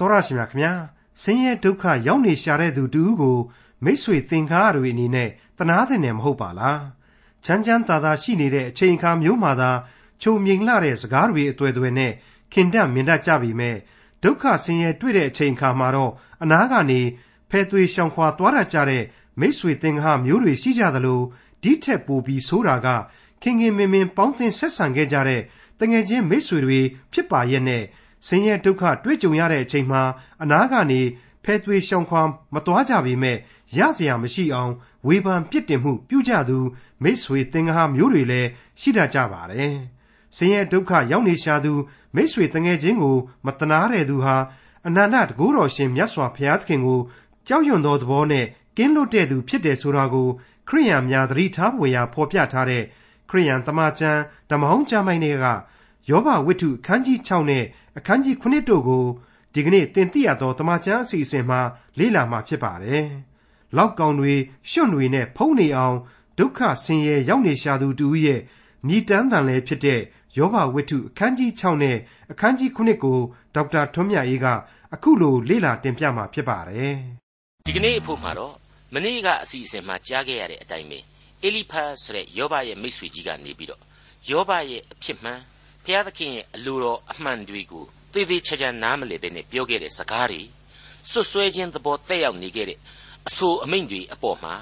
တော်ရရှိမြခင်ဗျာဆင်းရဲဒုက္ခရောက်နေရှာတဲ့သူတူဦးကိုမိษွေသင်္ကားတွေအနေနဲ့တနာတဲ့နယ်မဟုတ်ပါလားချမ်းချမ်းသာသာရှိနေတဲ့အချိန်အခါမျိုးမှသာချုံမြိန်လှတဲ့စကားတွေအတွေ့အတွေ့နဲ့ခင်တတ်မြင်တတ်ကြပြီမဲ့ဒုက္ခဆင်းရဲတွေ့တဲ့အချိန်အခါမှာတော့အနာကနေဖဲသွေးရှောင်ခွာသွားရကြတဲ့မိษွေသင်္ကားမျိုးတွေရှိကြသလိုဒီထက်ပိုပြီးဆိုးတာကခင်ခင်မင်မင်ပေါင်းသင်းဆက်ဆံခဲ့ကြတဲ့တငယ်ချင်းမိษွေတွေဖြစ်ပါရဲ့နဲ့ ဆင်းရဲဒုက္ခတွေ့ကြုံရတဲ့အချိန်မှာအနာကနေဖဲသွေးရှောင်ခွာမသွားကြပေမဲ့ရစရာမရှိအောင်ဝေဖန်ပြစ်တင်မှုပြုကြသူမိတ်ဆွေသင်္ဃာမျိုးတွေလည်းရှိတတ်ကြပါတယ်။ဆင်းရဲဒုက္ခရောက်နေရှာသူမိတ်ဆွေတငယ်ချင်းကိုမတနာတဲ့သူဟာအနန္တတကူတော်ရှင်မြတ်စွာဘုရားသခင်ကိုကြောက်ရွံ့သောသဘောနဲ့ကင်းလွတ်တဲ့သူဖြစ်တယ်ဆိုတာကိုခရိယံများသတိထားဖွယ်ရာဖော်ပြထားတဲ့ခရိယံတမန်ကျမ်းဓမ္မဟောင်းကျမ်းပိုင်းတွေကယောဘဝိတ္ထုခန်းကြီး6နဲ့ အခန်းကြီး9တို့ကိုဒီကနေ့သင်သိရသောတမန်ကျမ်းအစီအစဉ်မှာလေ့လာမှာဖြစ်ပါတယ်။လောက်ကောင်တွေရွှွန့်တွေနဲ့ဖုံးနေအောင်ဒုက္ခဆင်းရဲရောက်နေရှာသူတူရဲ့မြည်တမ်းတန်လည်းဖြစ်တဲ့ယောဘဝိတ္ထုအခန်းကြီး6နဲ့အခန်းကြီး9ကိုဒေါက်တာထွန်းမြတ်အေးကအခုလိုလေ့လာတင်ပြမှာဖြစ်ပါတယ်။ဒီကနေ့အဖို့မှာတော့မနေ့ကအစီအစဉ်မှာကြားခဲ့ရတဲ့အတိုင်းပဲအေလိဖတ်ဆိုတဲ့ယောဘရဲ့မိတ်ဆွေကြီးကနေပြီးတော့ယောဘရဲ့အဖြစ်မှန် ဘုရားသခင်ရဲ့အလိုတော်အမှန်တွေကိုသေသေးချာချာနားမလည်ပဲနဲ့ပြောခဲ့တဲ့စကားတွေစွတ်စွဲခြင်းသဘောတက်ရောက်နေခဲ့တဲ့အဆိုအမိန့်တွေအပေါ်မှာ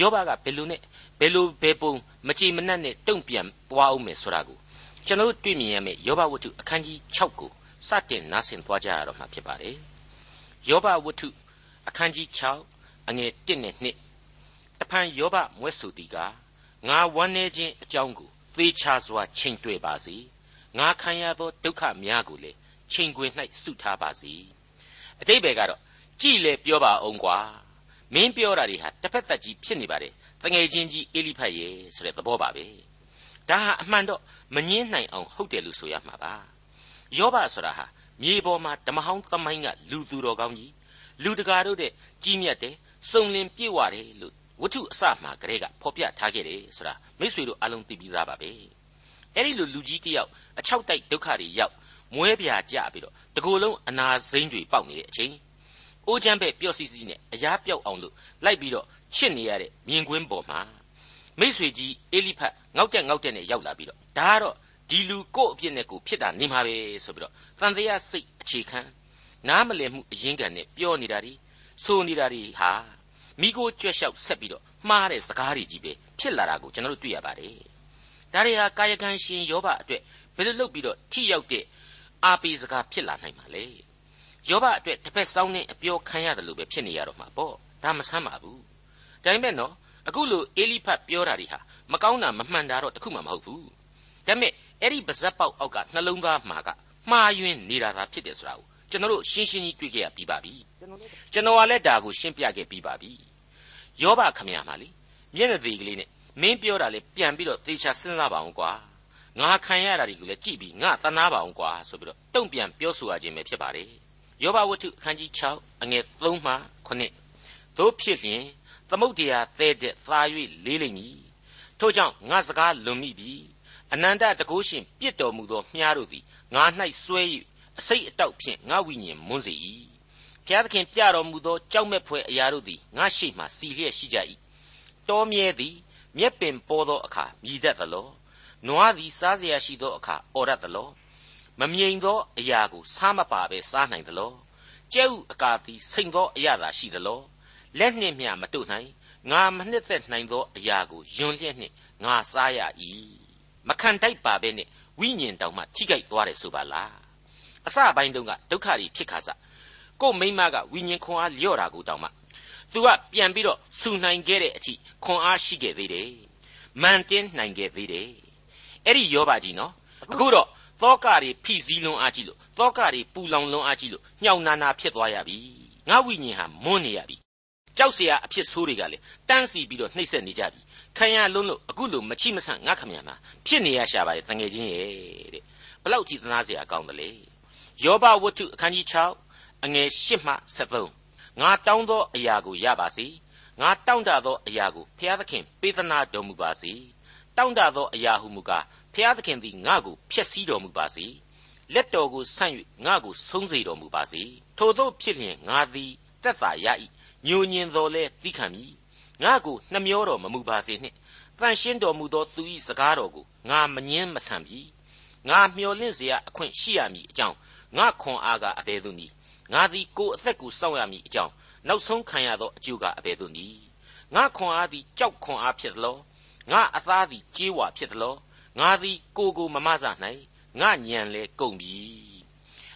ယောဘကဘယ်လိုနဲ့ဘယ်လိုဘယ်ပုံမကြည်မနှက်နဲ့တုံ့ပြန်သွားအောင်မယ်ဆိုတာကိုကျွန်တော်တို့တွေ့မြင်ရမယ့်ယောဘဝတ္ထုအခန်းကြီး6ကိုစတင်နားဆင်သွားကြရတော့မှာဖြစ်ပါတယ်ယောဘဝတ္ထုအခန်းကြီး6အငယ်1နဲ့2တဖန်ယောဘမွဲ့ဆိုသည်ကငါဝမ်းနေခြင်းအကြောင်းကိုသေချာစွာချိန်တွေ့ပါစေ ငါခံရသောဒုက္ခများကိုလည်းချိန်ခွင်၌စုထားပါစေအတိတ်ဘယ်ကတော့ကြည်လေပြောပါအောင်ကွာမင်းပြောတာတွေဟာတစ်ဖက်သက်ကြီးဖြစ်နေပါတယ်တငယ်ချင်းကြီးအေလိဖတ်ရဲ့ဆိုတဲ့သဘောပါပဲဒါဟာအမှန်တော့မငင်းနိုင်အောင်ဟုတ်တယ်လို့ဆိုရမှာပါယောဘဆိုတာဟာမြေပေါ်မှာဓမ္မဟောင်းသမိုင်းကလူသူတော်ကောင်းကြီးလူတကာတို့တဲ့ကြီးမြတ်တယ်စုံလင်ပြည့်ဝတယ်လို့ဝတ္ထုအစမှာကလေးကဖော်ပြထားခဲ့တယ်ဆိုတာမိษွေတို့အလုံးသိပြီးသားပါပဲ အဲ့ဒီလိုလူကြီးတယောက်အချောက်တိုက်ဒုက္ခတွေရောက်မွဲပြာကြပြီးတော့တကူလုံးအနာစိမ့်တွေပေါက်နေတဲ့အချိန်အိုးချမ်းပဲပျော့စီစီနဲ့အရာပြောက်အောင်လို့လိုက်ပြီးတော့ချစ်နေရတဲ့မြင်ကွင်းပေါ်မှာမိษွေကြီးအေလိဖတ်ငေါက်တက်ငေါက်တက်နဲ့ရောက်လာပြီးတော့ဒါကတော့ဒီလူကို့အပြစ်နဲ့ကိုဖြစ်တာနေမှာပဲဆိုပြီးတော့တန်တရားစိတ်အခြေခံနားမလည်မှုအရင်းခံနဲ့ပြောနေတာဒီဆိုနေတာဒီဟာမိကိုကြွက်လျှောက်ဆက်ပြီးတော့မှားတဲ့စကားတွေကြီးပဲဖြစ်လာတာကိုကျွန်တော်တို့တွေ့ရပါတယ် ဒါတွေဟာကာယကံရှင်ယောဘအတွက်ဘယ်လိုလုပ်ပြီးတော့ထိရောက်တဲ့အာပေစကားဖြစ်လာနိုင်မှာလဲယောဘအတွက်တစ်ဖက်စောင်းနဲ့အပြောခံရတယ်လို့ပဲဖြစ်နေရတော့မှာပေါ့ဒါမဆမ်းပါဘူးဒါပေမဲ့နော်အခုလိုအေလိဖတ်ပြောတာတွေဟာမကောင်းတာမမှန်တာတော့တခုမှမဟုတ်ဘူးဒါပေမဲ့အဲ့ဒီပါဇက်ပေါက်အောက်ကနှလုံးသားမှာကမှားယွင်းနေတာသာဖြစ်တယ်ဆိုတာကိုကျွန်တော်တို့ရှင်းရှင်းကြီးတွေ့ခဲ့ရပြီးပါပြီကျွန်တော်ကလည်းဒါကိုရှင်းပြခဲ့ပြီးပါပြီယောဘခမရမှာလေမျက်နှာသေးကလေးနဲ့ မင်းပြောတာလေပြန်ပြီးတော့သေချာစဉ်းစားပါအောင်ကွာငါခံရတာတွေကိုလည်းကြည့်ပြီးငါသနာပါအောင်ကွာဆိုပြီးတော့တုံ့ပြန်ပြောဆိုရခြင်းပဲဖြစ်ပါတယ်ယောဘဝတ္ထုအခန်းကြီး6အငယ်3မှ9သို့ဖြစ်လျင်သမုတ်တရားသဲတဲ့သာ၍လေးလိမ့်မည်ထို့ကြောင့်ငါစကားလွန်မိပြီအနန္တတကုရှင်ပြစ်တော်မူသောမြားတို့သည်ငါ၌စွဲ၍အစိတ်အတောက်ဖြင့်ငါဝိညာဉ်မွန်းစေ၏ဘုရားသခင်ပြတော်မူသောကြောက်မဲ့ဖွယ်အရာတို့သည်ငါရှိမှစီလျက်ရှိကြ၏တောမြဲသည် မြက်ပင်ပေါ်သောအခါမြည်တတ်သလောနွားသည်စားเสียရှိသောအခါအော်ရသလောမမြိန်သောအရာကိုစားမပါဘဲစားနိုင်သလောကျဲဥအကာသည်စိန်သောအရာသာရှိသလောလက်နှင့်မျှမတို့နိုင်ငါမနှစ်သက်နိုင်သောအရာကိုယွန်လျက်နှင့်ငါစားရ၏မခံတိုက်ပါဘဲနဲ့ဝိညာဉ်တောင်မှထိခိုက်သွားတယ်ဆိုပါလားအစပိုင်းတုန်းကဒုက္ခတွေဖြစ်ခါစားကို့မိမကဝိညာဉ်ခွန်အားလျော့တာကိုတောင်မှ तू ကပြန်ပြီးတော့စူနိုင်ခဲ့တဲ့အထိခွန်အားရှိခဲ့သေးတယ်မန်တင်းနိုင်ခဲ့သေးတယ်အဲ့ဒီယောဘကြီးနော်အခုတော့သောကတွေဖိစည်းလွန်အားကြီးလို့သောကတွေပူလောင်လွန်အားကြီးလို့ညှောင်နာနာဖြစ်သွားရပြီငါဝိညာဉ်ဟာမွန်းနေရပြီကြောက်เสียအဖြစ်ဆိုးတွေကလည်းတန်းစီပြီးတော့နှိမ့်ဆက်နေကြပြီခံရလုံးလို့အခုလိုမချိမဆန့်ငါခမရမှာဖြစ်နေရရှာပါရဲ့တငယ်ချင်းရဲ့တဲ့ဘလောက်ကြည်သနာเสียအကောင်းတယ်လေယောဘဝတ္ထုအခန်းကြီး6အငယ်8မှ73 ငါတောင်းသောအရာကိုရပါစေငါတောင်းတသောအရာကိုဖျားသခင်ပေးသနာတော်မူပါစေတောင်းတသောအရာဟုမူကားဖျားသခင်သည်ငါ့ကိုဖျက်ဆီးတော်မူပါစေ လက်တော်ကိုဆန့်၍ငါကိုဆုံးစေတော်မူပါစေထို့သောဖြစ်လျင်ငါသည်တက်သာရ၏ညိုညင်တော်လဲသိခံမည်ငါကိုနှမျောတော်မမူပါစေနှင့်တန်ရှင်းတော်မူသောသူ၏စကားတော်ကိုငါမငင်းမဆန်ပြီငါမျှော်လင့်เสียအခွင့်ရှိရမည်အကြောင်းငါခွန်အားကအဘယ်သို့နည်း ငါသည်ကိုယ်အသက်ကိုစောင့်ရမည်အကြောင်းနောက်ဆုံးခံရသောအကျိုးကအဘယ်သို့နည်းငါခွန်အားသည်ကြောက်ခွန်အားဖြစ်သလောငါအသားသည်ကြေးဝါဖြစ်သလောငါသည်ကိုကိုမမဆနိုင်ငါညံလဲကုန်ပြီ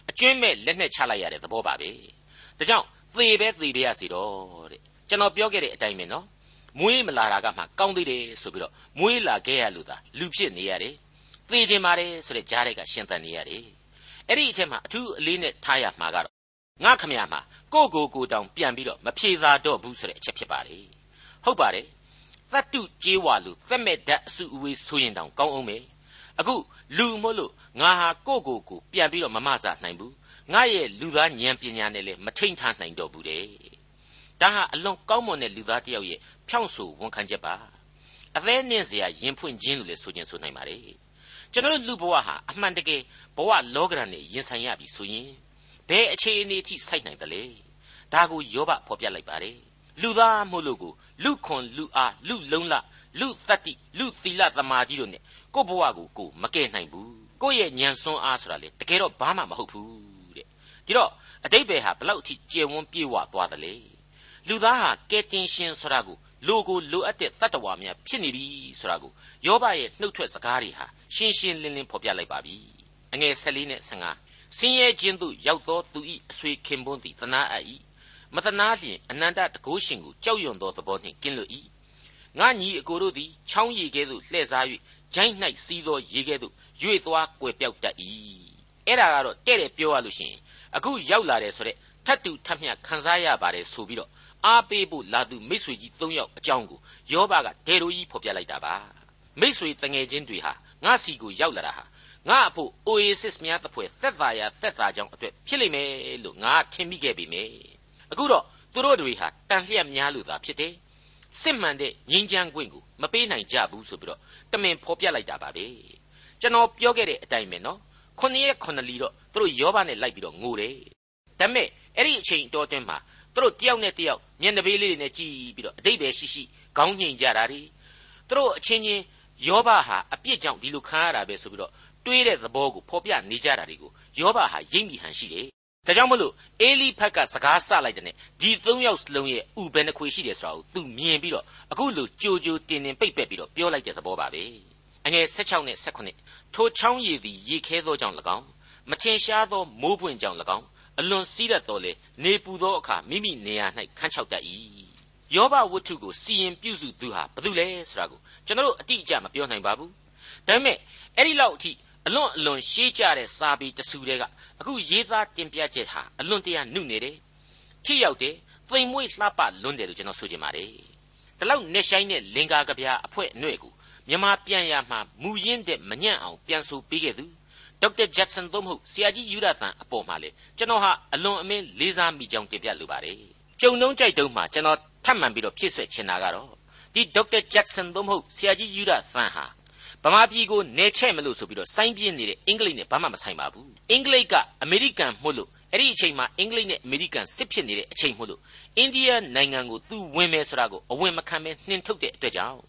အကျွင်းမဲ့လက်နဲ့ချလိုက်ရတဲ့သဘောပါပဲဒါကြောင့်သေပဲသေပဲရစီတော့တဲ့ကျွန်တော်ပြောခဲ့တဲ့အတိုင်းပဲနော်မွေးမလာတာကမှကောင်းသေးတယ်ဆိုပြီးတော့မွေးလာခဲ့ရလို့သာလူဖြစ်နေရတယ်သေခြင်းပါတယ်ဆိုတဲ့ကြားတွေကရှင်သန်နေရတယ်အဲ့ဒီအထက်မှာအထူးအလေးနဲ့ထားရမှာကတော့ ငါခမရမှာကိုကိုကိုတောင်ပြန်ပြီးတော့မဖြေသာတော့ဘူးဆိုတဲ့အချက်ဖြစ်ပါတယ်ဟုတ်ပါတယ်သတ္တုကြေးဝါလူသက်မဲ့ဓာတ်အစုအဝေးဆိုရင်တောင်ကောင်းအောင်ပဲအခုလူမို့လို့ငါဟာကိုကိုကိုပြန်ပြီးတော့မမဆနိုင်ဘူးငါရဲ့လူသားဉာဏ်ပညာနဲ့လည်းမထိန်ထားနိုင်တော့ဘူးတဲ့ဒါဟာအလွန်ကောင်းမွန်တဲ့လူသားတစ်ယောက်ရဲ့ဖြောင့်ဆိုဝန်ခံချက်ပါအသေးနှင်းစရာရင်ဖွင့်ခြင်းလို့လည်းဆိုခြင်းဆိုနိုင်ပါတယ်ကျွန်တော်လူဘဝဟာအမှန်တကယ်ဘဝလောကရန်နဲ့ရင်ဆိုင်ရပြီဆိုရင် ဘယ်အခြေအနေအထိစိုက်နိုင်တယ်လဲဒါကိုယောဘဖော်ပြလိုက်ပါတယ်လူသားမို့လို့ကိုလူခွန်လူအားလူလုံးလလူတတ္တိလူသီလသမာဓိတို့နဲ့ကိုဘဝကိုကိုမကယ်နိုင်ဘူးကိုရဲ့ညံစွန်းအားဆိုတာလေတကယ်တော့ဘာမှမဟုတ်ဘူးတဲ့ဒီတော့အတိတ်ပဲဟာဘလောက်အထိကျေဝန်းပြေဝသွားတယ်လေလူသားဟာကယ်တင်ရှင်ဆိုတာကိုလိုကိုလိုအပ်တဲ့တတ္တဝါများဖြစ်နေပြီဆိုတာကိုယောဘရဲ့နှုတ်ထွက်စကားတွေဟာရှင်းရှင်းလင်းလင်းဖော်ပြလိုက်ပါပြီအငယ်14နဲ့15 ဆင်းရဲခြင်းသို့ရောက်သောသူ၏အဆွေခင်ပွန်းသည်သနာအပ်၏မသနာလျင်အနန္တတကုရှင်ကိုကြောက်ရွံ့သောသဘောနှင့်ကင်းလွတ်၏ငါညီအကိုတို့သည်ချောင်းရည်ကဲ့သို့လှည့်စား၍ဂျိုင်း၌စီးသောရေကဲ့သို့ရွေ့သွားကွယ်ပြောက်တတ်၏အဲ့ဒါကတော့တဲ့တဲ့ပြောရလို့ရှိရင်အခုရောက်လာတယ်ဆိုတဲ့ထတ်တူထတ်မြခံစားရပါတယ်ဆိုပြီးတော့အားပေးဖို့လာသူမိษွေကြီး၃ယောက်အကြောင်းကိုယောဘကဒေရိုကြီးဖော်ပြလိုက်တာပါမိษွေတငယ်ချင်းတွေဟာငါစီကိုရောက်လာတာဟာ ငါအဖို့ Oasis များတစ်ဖွဲ့သက်သာရာသက်သာကြောင်းအတွက်ဖြစ်လိမ့်မယ်လို့ငါထင်မိခဲ့ပြီမေအခုတော့သူတို့တွေဟာတန်လျက်များလို့သာဖြစ်တယ်စစ်မှန်တဲ့ငြိမ်းချမ်းခွင့်ကိုမပေးနိုင်ကြဘူးဆိုပြီးတော့တမင်ဖော်ပြလိုက်တာပါပဲကျွန်တော်ပြောခဲ့တဲ့အတိုင်းပဲနော်ခုနှစ်ရက်ခုနှစ်လီတော့သူတို့ယောဘနဲ့လိုက်ပြီးတော့ငိုတယ်ဒါပေမဲ့အဲ့ဒီအချိန်တော်တွင်းမှာသူတို့တယောက်နဲ့တယောက်မျက်နှာပေးလေးတွေနဲ့ကြည်ပြီးတော့အတိတ်ပဲရှိရှိခေါင်းငိန်ကြတာတွေသူတို့အချင်းချင်းယောဘဟာအပြစ်ကြောင့်ဒီလိုခံရတာပဲဆိုပြီးတော့ တွေးတဲ့သဘောကိုဖော်ပြနေကြတာတွေကိုယောဘဟာရိပ်မိဟန်ရှိတယ်ဒါကြောင့်မလို့အေလိဖက်ကစကားဆလိုက်တဲ့နဲ့ဒီသုံးယောက်စလုံးရဲ့ဥဘယ်နှခွေရှိတယ်ဆိုတာကိုသူမြင်ပြီးတော့အခုလိုကြိုကြိုတင်တင်ပိတ်ပက်ပြီးတော့ပြောလိုက်တဲ့သဘောပါပဲအငယ်16နဲ့18ထိုချောင်းရည်သည်ရေခဲသောကြောင့်၎င်းမထင်ရှားသောမိုးပွင့်ကြောင့်၎င်းအလွန်စီးတတ်တော်လေနေပူသောအခါမိမိနေရာ၌ခန်းချောက်တတ်၏ယောဘဝတ္ထုကိုစီရင်ပြုစုသူဟာဘယ်သူလဲဆိုတာကိုကျွန်တော်တို့အတိအကျမပြောနိုင်ပါဘူးဒါပေမဲ့အဲ့ဒီလောက်အထိ အလွန်အလွန်ရှေးကြတဲ့စာပေတစုတွေကအခုရေးသားတင်ပြချက်ဟာအလွန်တရာနုနေတယ်ထိရောက်တယ်သိမ်မွေ့လှပလွန်းတယ်လို့ကျွန်တော်ဆိုချင်ပါတယ်ဒီလောက်နေဆိုင်တဲ့လင်္ကာကဗျာအဖွဲအနှဲ့ကိုမြန်မာပြန်ရမှာမူရင်းတဲ့မညံ့အောင်ပြန်ဆိုပေးခဲ့သူဒေါက်တာဂျက်ဆန်သို့မဟုတ်ဆရာကြီးယူရသန်အပေါ်မှာလေကျွန်တော်ဟာအလွန်အမင်းလေးစားမိကြောင်းတင်ပြလိုပါတယ်ကြုံနှုံးကြိုက်တုံးမှာကျွန်တော်ထပ်မံပြီးတော့ဖြည့်ဆွက်ချင်တာကတော့ဒီဒေါက်တာဂျက်ဆန်သို့မဟုတ်ဆရာကြီးယူရသန်ဟာ ဗမာပြည်ကိုနေချဲ့မလို့ဆိုပြီးတော့စိုင်းပြင်းနေတဲ့အင်္ဂလိပ်နဲ့ဘာမှမဆိုင်ပါဘူးအင်္ဂလိပ်ကအမေရိကန်မှုလို့အဲ့ဒီအချိန်မှာအင်္ဂလိပ်နဲ့အမေရိကန်စစ်ဖြစ်နေတဲ့အချိန်မှုလို့အိန္ဒိယနိုင်ငံကိုသူဝင်မယ်ဆိုတာကိုအဝင်မခံဘဲနှင်ထုတ်တဲ့အတွက်ကြောင့်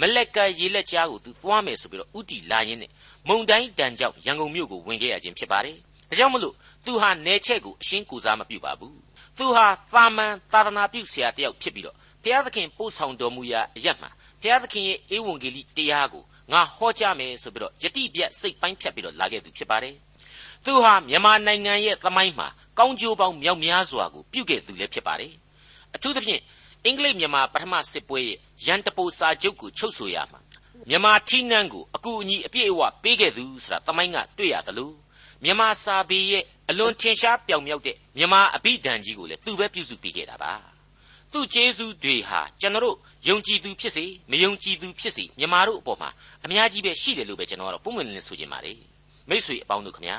မလက်ကရေလက်ကြားကိုသူသွားမယ်ဆိုပြီးတော့ဥတီလာရင်းနဲ့မုံတိုင်းတန်ကြောက်ရန်ကုန်မြို့ကိုဝင်ခဲ့ရခြင်းဖြစ်ပါတယ်ဒါကြောင့်မလို့သူဟာနယ်ချက်ကိုအရှင်းကူစားမပြုပါဘူးသူဟာသာမန်သာသနာပြုဆရာတယောက်ဖြစ်ပြီးတော့ဘုရားသခင်ပို့ဆောင်တော်မူရာအရက်မှာဘုရားသခင်ရဲ့ဧဝံဂေလိတရားကို ငါဟောကြားမယ်ဆိုပြီးတော့ယတိပြတ်စိတ်ပိုင်းဖြတ်ပြီးတော့လာခဲ့သူဖြစ်ပါတယ်။သူဟာမြန်မာနိုင်ငံရဲ့သမိုင်းမှာကောင်းကျိုးပေါင်းမြောက်များစွာကိုပြုခဲ့သူလည်းဖြစ်ပါတယ်။အထူးသဖြင့်အင်္ဂလိပ်မြန်မာပထမစစ်ပွဲရဲ့ရန်တပိုစာချုပ်ကိုချုပ်ဆိုရမှာမြန်မာထီးနှန်းကိုအကူအညီအပြည့်အဝပေးခဲ့သူဆိုတာသမိုင်းကတွေ့ရသလိုမြန်မာစာပေရဲ့အလွန်ထင်ရှားပြောင်မြောက်တဲ့မြန်မာအဘိဓမ္မာကြီးကိုလည်းသူပဲပြုစုပေးခဲ့တာပါ။သူ့ကျေးဇူးတွေဟာကျွန်တော်တို့ ယုံကြည်သူဖြစ်စေမယုံကြည်သူဖြစ်စေမြန်မာတို့အပေါ်မှာအများကြီးပဲရှိတယ်လို့ပဲကျွန်တော်ကတော့ပုံမှန်လင်းဆိုချင်ပါတယ်မိษွေအပေါင်းတို့ခင်ဗျာ